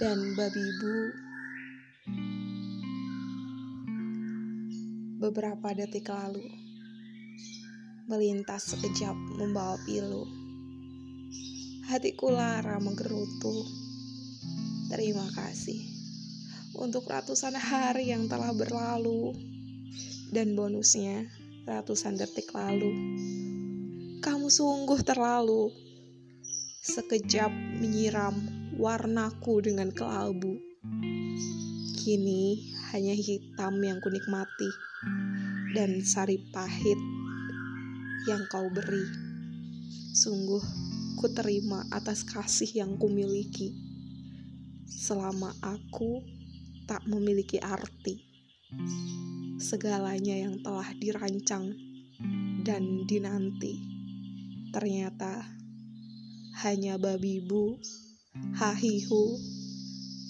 dan babi bu beberapa detik lalu melintas sekejap membawa pilu. Hatiku lara menggerutu. Terima kasih untuk ratusan hari yang telah berlalu dan bonusnya ratusan detik lalu. Kamu sungguh terlalu sekejap menyiram warnaku dengan kelabu kini hanya hitam yang kunikmati dan sari pahit yang kau beri. Sungguh ku terima atas kasih yang kumiliki. Selama aku tak memiliki arti. Segalanya yang telah dirancang dan dinanti ternyata hanya babi bu hahihu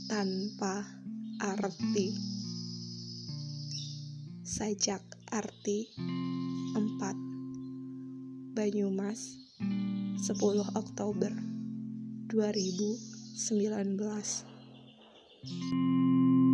tanpa arti. Sajak arti 4 Banyumas 10 Oktober 2019